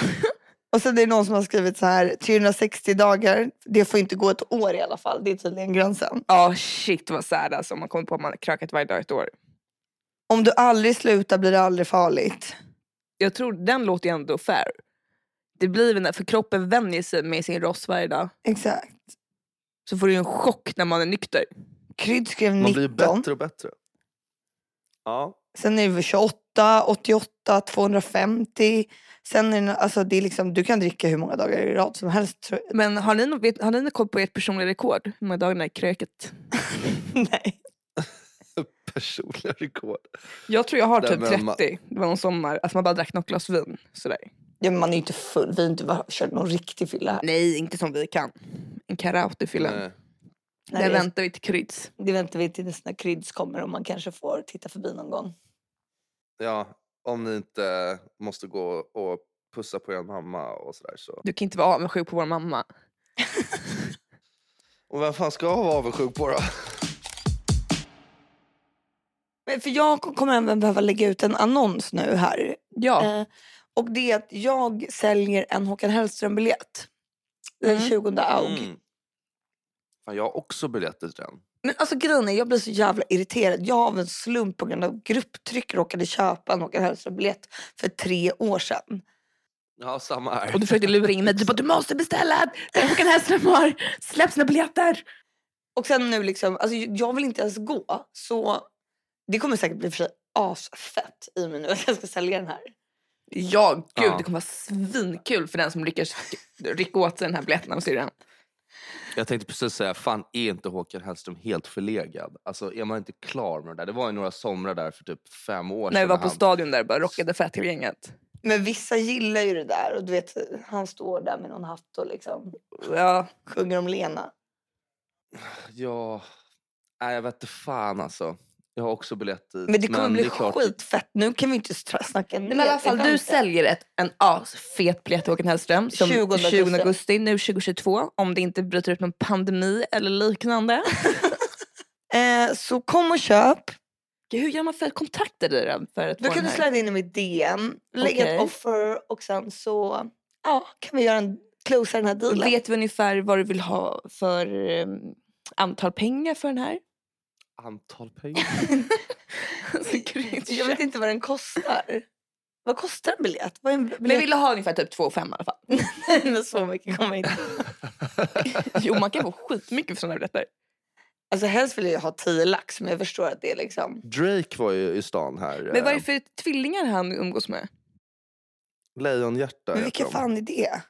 Och sen är det någon som har skrivit så här 360 dagar, det får inte gå ett år i alla fall. Det är tydligen gränsen. Ja, shit vad sad alltså om man kommer på att man krökat varje dag ett år. Om du aldrig slutar blir det aldrig farligt. Jag tror den låter ju ändå fair. Det blir för kroppen vänjer sig med sin ross varje dag. Exakt. Så får du ju en chock när man är nykter. Krydd skrev Man blir 19. bättre och bättre. Ja. Sen är det 28, 88, 250. Sen är det, alltså det är liksom, du kan dricka hur många dagar i rad som helst. Tror jag. Men har ni, nå- vet, har ni någon koll på ert personliga rekord? Hur många dagar ni har krökat? Nej. Personliga rekord. Jag tror jag har typ men ma- 30. Det var någon sommar. Alltså man bara drack något glas vin. Sådär. Ja, men man är ju inte full. Vi har inte kört någon riktig fylla här. Nej, inte som vi kan. En karaotefylla. Nej. Det, väntar vi till kryds. det väntar vi tills när Kryds kommer och man kanske får titta förbi någon gång. Ja, om ni inte måste gå och pussa på er mamma och sådär. Så. Du kan inte vara avundsjuk på vår mamma. Och vem fan ska jag vara avundsjuk på då? Men För jag kommer även behöva lägga ut en annons nu här. Ja. Eh, och det är att jag säljer en Håkan Hellström-biljett. Den Mm. 20 aug. Mm. Fan, jag har också biljetter till den. Men alltså grejen är, jag blir så jävla irriterad. Jag av en slump på grund av grupptryck råkade köpa en Håkan Hellström-biljett för tre år sedan. Ja, samma här. Och du försökte lura in mig. Du bara, du måste beställa! Håkan Hellström har släppt sina biljetter. Och sen nu liksom, alltså jag vill inte ens gå. Så det kommer säkert bli för sig asfett i mig nu att jag ska sälja den här. Ja, gud Ja. det kommer vara svinkul för den som lyckas rycka åt sig den här biljetten av syrran. Jag tänkte precis säga, fan är inte Håkan Hellström helt förlegad? Alltså är man inte klar med det där? Det var ju några somrar där för typ fem år När vi sedan. var på han- stadion där och bara rockade fett till gänget. Men vissa gillar ju det där och du vet han står där med någon hatt och liksom Ja, sjunger om Lena. Ja, nej jag vet inte fan alltså. Jag har också biljett dit. Men det kommer bli är klart- skitfett. Nu kan vi inte snacka men i alla fall du säljer ett, en asfet biljett till Håkan Hellström som 20 augusti. 20 augusti nu 2022 om det inte bryter ut någon pandemi eller liknande. Eh, så kom och köp. Hur gör man för att kontakta dig då? För att Då få kan du slida in i mitt DM, lägga Okej. ett offer och sen så ja, kan vi göra en closa den här dealen. Vet vi ungefär vad du vill ha för um, antal pengar för den här? Antal pengar? Alltså, Jag vet inte vad den kostar. Vad kostar en biljett? Vad en Men jag biljett? ville ha ungefär typ 2 5 i alla fall. Men så mycket kommer inte. Jo, man kan få skitmycket för sådana biljetter. Alltså helst vill jag ju ha 10 lax men jag förstår att det är liksom... Drake var ju i stan här. Men vad är eh, det för tvillingar han umgås med? Lejonhjärta Men vilka fan är det?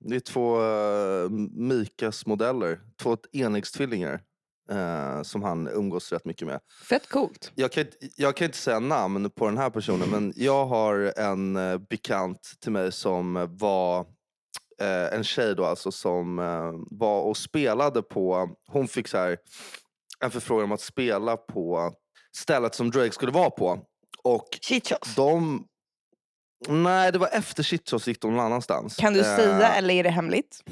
Det är två uh, Mikas modeller. Två enäggstvillingar. Eh, som han umgås rätt mycket med. Fett coolt. Jag kan, inte- jag kan inte säga namn på den här personen men jag har en uh, bekant till mig som var eh, en tjej då alltså som var och spelade på, hon fick så här en förfrågan om att spela på stället som Drake skulle vara på. Och Chichos? de, nej det var efter Shitchos gick de någon annanstans. Kan du säga eller är det hemligt?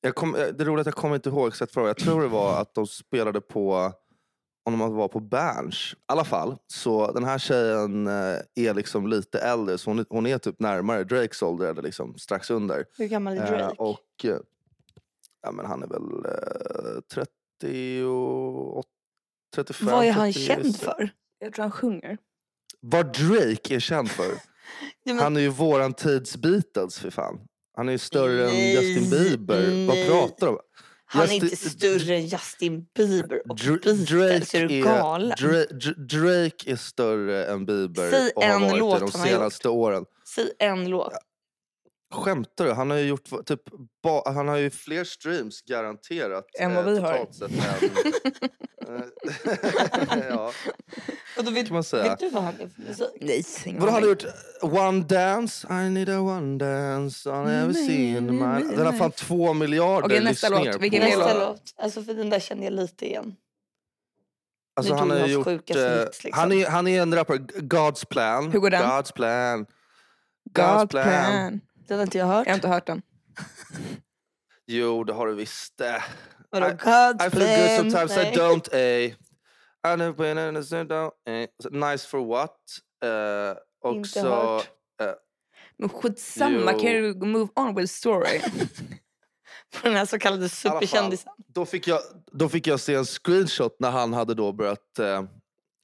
Jag kom, eh, det är roligt att jag kommer inte ihåg exakt fråga. Jag tror det var att de spelade på om de var på Berns. I alla fall, så den här tjejen eh, är liksom lite äldre. Så hon, är- hon är typ närmare Drakes ålder, eller liksom strax under. Hur gammal är Eh, Drake? och eh, ja, men han är väl eh, 30 och åt- 35. Vad är han 36. känd för? Jag tror han sjunger. Vad Drake är känd för? Ja, men- Han är ju våran tids Beatles för fan. Han är ju större Nej, än Justin Bieber. Vad nej. pratar du om? Han är Justin- inte större än Justin Bieber och Dr- Beatles. Är du galen? Dra- Dra- Drake är större än Bieber Säg och har en varit låt det de senaste åren. Säg en låt. Skämtar du? Han har ju gjort typ ba- han har ju fler streams garanterat. Än vad vi har. Sett, Eh, ja, Och då vet, kan man säga. vet du vad han är för musik? Nej, ingen Vadå, han har gjort One Dance, I need a one dance, I never seen my... Den har fan två miljarder Okej, nästa lyssningar. låt. Vilken Nästa låt? låt. Alltså för den där känner jag lite igen. Alltså, han, har gjort, sjukaste eh, liksom. han, är, han är en rappare. God's plan. Hur går den? God's plan. God plan. Den har inte jag hört. Jag har inte hört den. Jo, det har du visst. Eh, Vadå? I- God's I feel good plan? sometimes Nej. I don't. Eh. I never been in a don't. Eh. Nice for what? Eh, också... hört. Men skitsamma, Jo. kan du move on with story? På den här så kallade I alla fall, superkändisen. Då fick, jag, då fick jag se en screenshot när han hade då börjat... Eh,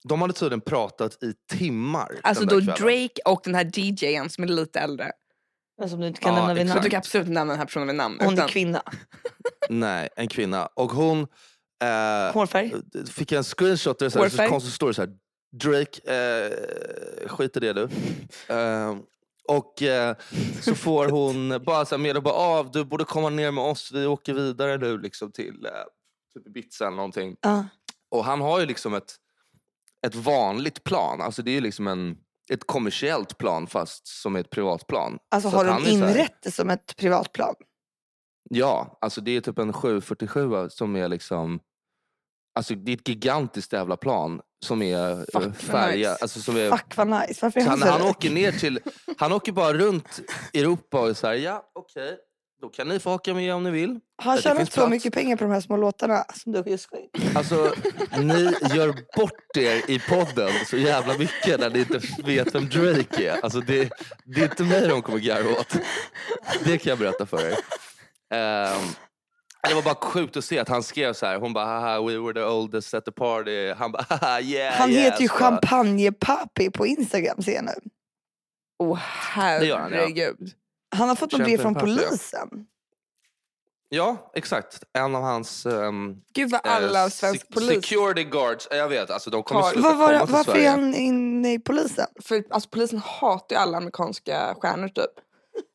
de hade tydligen pratat i timmar. Alltså den då där kvällen. Drake och den här DJn som är lite äldre. Men som du inte kan Ja, nämna vid exakt. du namn. kan absolut nämna den här personen vid namn. Hon är utan- kvinna. Nej, en kvinna. Och hon... Eh, Hårfärg. fick en screenshot där det är så, konstigt står det så här. Drake, eh, skit i det du. Eh, och eh, så får hon bara så här med och bara, ah, du borde komma ner med oss, vi åker vidare nu liksom till eh, typ Ibiza eller någonting. Ja. Och han har ju liksom ett, ett vanligt plan, alltså det är ju liksom en, ett kommersiellt plan fast som är ett privatplan. Alltså Så har de inrett det som ett privatplan? Ja, alltså det är typ en 747 som är liksom... Alltså det är ett gigantiskt jävla plan som är Fuck, eh, färgat. nice. Alltså, som är, Fuck vad nice. Varför så han han, åker ner till... Han åker bara runt Europa och säger ja okej, då kan ni få åka med om ni vill. Han tjänar så plats. mycket pengar på de här små låtarna som du just. Alltså ni gör bort er i podden så jävla mycket när ni inte vet vem Drake är. Alltså det, det är inte mig de kommer garva åt. Det kan jag berätta för er. Ehm, Det var bara sjukt att se att han skrev så här. Hon bara haha we were the oldest at the party. Han bara haha yeah Han yes. heter ju Champagnepapi på Instagram ser jag nu. Åh Det gör han, har fått något brev från polisen. Ja exakt. En av hans um, Gud vad alla svensk polis... security guards. Jag vet alltså de kommer Har- sluta Vad var, komma till varför Sverige. är han inne i polisen? För alltså, polisen hatar ju alla amerikanska stjärnor typ.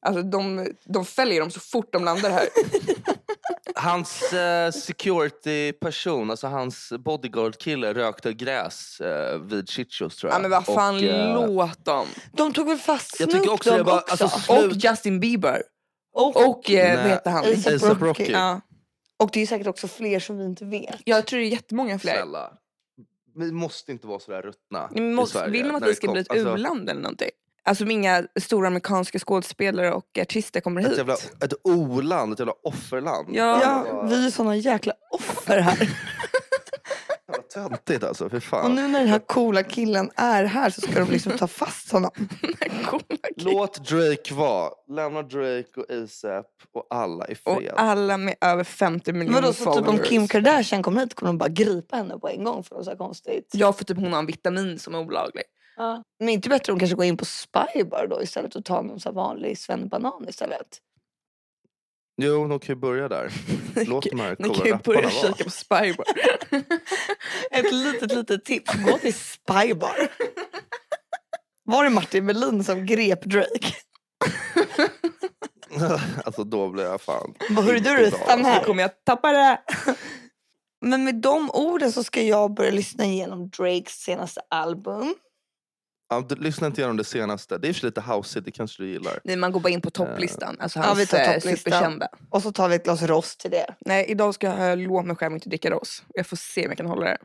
Alltså de, de fäljer dem så fort de landar här. Hans eh, security-person, alltså hans bodyguard-kille rökte gräs eh, vid Chichos tror jag. ja men vad fan, Och, eh, låt dem. De tog väl fast Jag tycker Snoop också det Dogg var- också? alltså, slut- Och Justin Bieber. och, Och eh, vad Nej. heter han? A$AP Rocky. Rocky. Ja. och det är säkert också fler som vi inte vet. Jag tror det är jättemånga fler. Snälla. Vi måste inte vara sådär ruttna Ni i måste, Sverige vill de att när vi det ska kom- bli ett alltså, u-land eller någonting? Alltså inga stora amerikanska skådespelare och artister kommer hit. Ett jävla ett o-land, ett jävla offerland. Ja. Ja, vi är såna jäkla offer här. Jävla töntigt alltså, för Och fan. nu när den här coola killen är här så ska de liksom ta fast honom. Låt Drake vara. Lämna Drake och ASAP och alla i Och fred. alla med över 50 miljoner Vadå, så typ om. Kim Kardashian kommer hit kommer de bara gripa henne på en gång för något så här konstigt. Ja för typ hon har en vitamin som är olaglig. Ja. Men inte bättre om de kanske går in på Spybar då istället och tar någon så vanlig svennebanan istället. Jo, de kan ju börja där. Låt de här coola kan ju börja rapparna vara. kika på Spybar. Ett litet, litet tips. Gå till Spybar. Var det Martin Melin som grep Drake? alltså då blir jag fan... Hörru du, stanna Så här. kommer jag tappa det. Men med de orden så ska jag börja lyssna igenom Drakes senaste album. Ja, du, lyssna inte igenom det senaste. Det är ju lite houseigt, det kanske du gillar. Nej, man går bara in på topplistan. Alltså Ja, hans vi tar eh, topplistan. superkända. Och så tar vi ett glas rost till det. Nej, idag ska jag lova mig själv inte dricka ros. Jag får se om jag kan hålla det.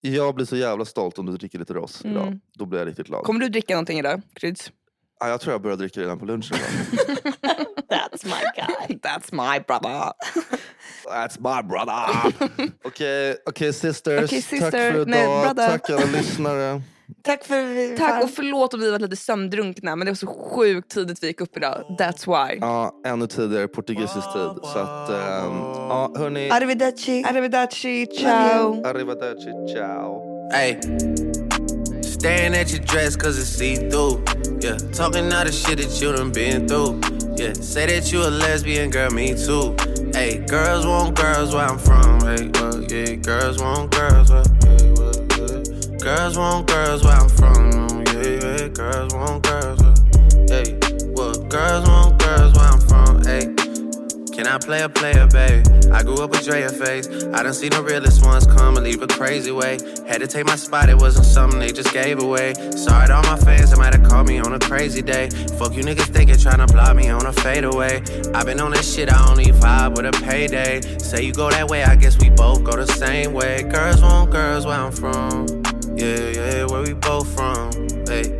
Jag blir så jävla stolt om du dricker lite idag. Mm. Då blir jag riktigt glad. Kommer du dricka någonting idag, Kryds? Ja, jag tror jag börjar dricka redan på lunchen. idag. That's my guy. That's my brother. That's my brother! Okej, okej sisters. Okej, Tack sister. för idag. Nej. Tack alla lyssnare. Tack för... Tack och förlåt om vi var lite sömndrunkna men det var så sjukt tidigt vi gick upp idag. That's why. Ja, ännu tidigare portugisisk tid. Så att, ehm, ja hörni. Arrivederci. Arrivederci, ciao. Arrivederci, ciao. Hey, staring at your dress cause it's see through. Yeah, talking all the shit that you done been through. Yeah, say that you a lesbian, girl, me too. Hey, girls want girls where I'm from. Hey, well, yeah, girls want girls where. Girls want girls where I'm from. Yeah, yeah, girls want girls hey, well, girls want girls where I'm from. Hey. Can I play a player, babe? I grew up with Drea face. I done seen the realest ones come and leave a crazy way. Had to take my spot, it wasn't something they just gave away. Sorry to all my fans that might have called me on a crazy day. Fuck you niggas thinking tryna block me on a fadeaway. i been on that shit, I only vibe with a payday. Say you go that way, I guess we both go the same way. Girls want girls where I'm from. Yeah, yeah, where we both from. Hey.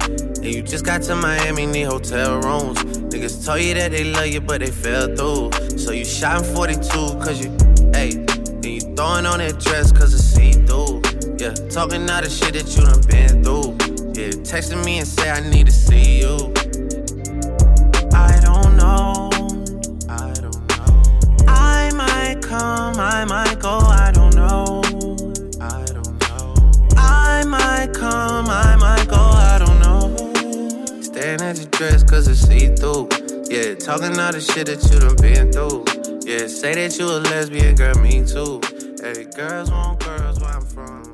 And you just got to Miami, need hotel rooms. Niggas told you that they love you, but they fell through. So you shot in 42, cause you, hey. And you throwing on that dress, cause it's see through. Yeah, talking all the shit that you done been through. Yeah, texting me and say I need to see you. I don't know, I don't know. I might come, I might go, I don't come, I might go, I don't know. Staring at your dress cause it's see through. Yeah, talking all the shit that you done been through. Yeah, say that you a lesbian, girl, me too. Hey, girls want girls where I'm from.